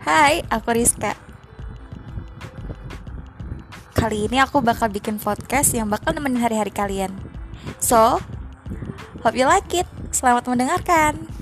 Hai, aku Rizka. Kali ini aku bakal bikin podcast yang bakal nemenin hari-hari kalian. So, hope you like it. Selamat mendengarkan.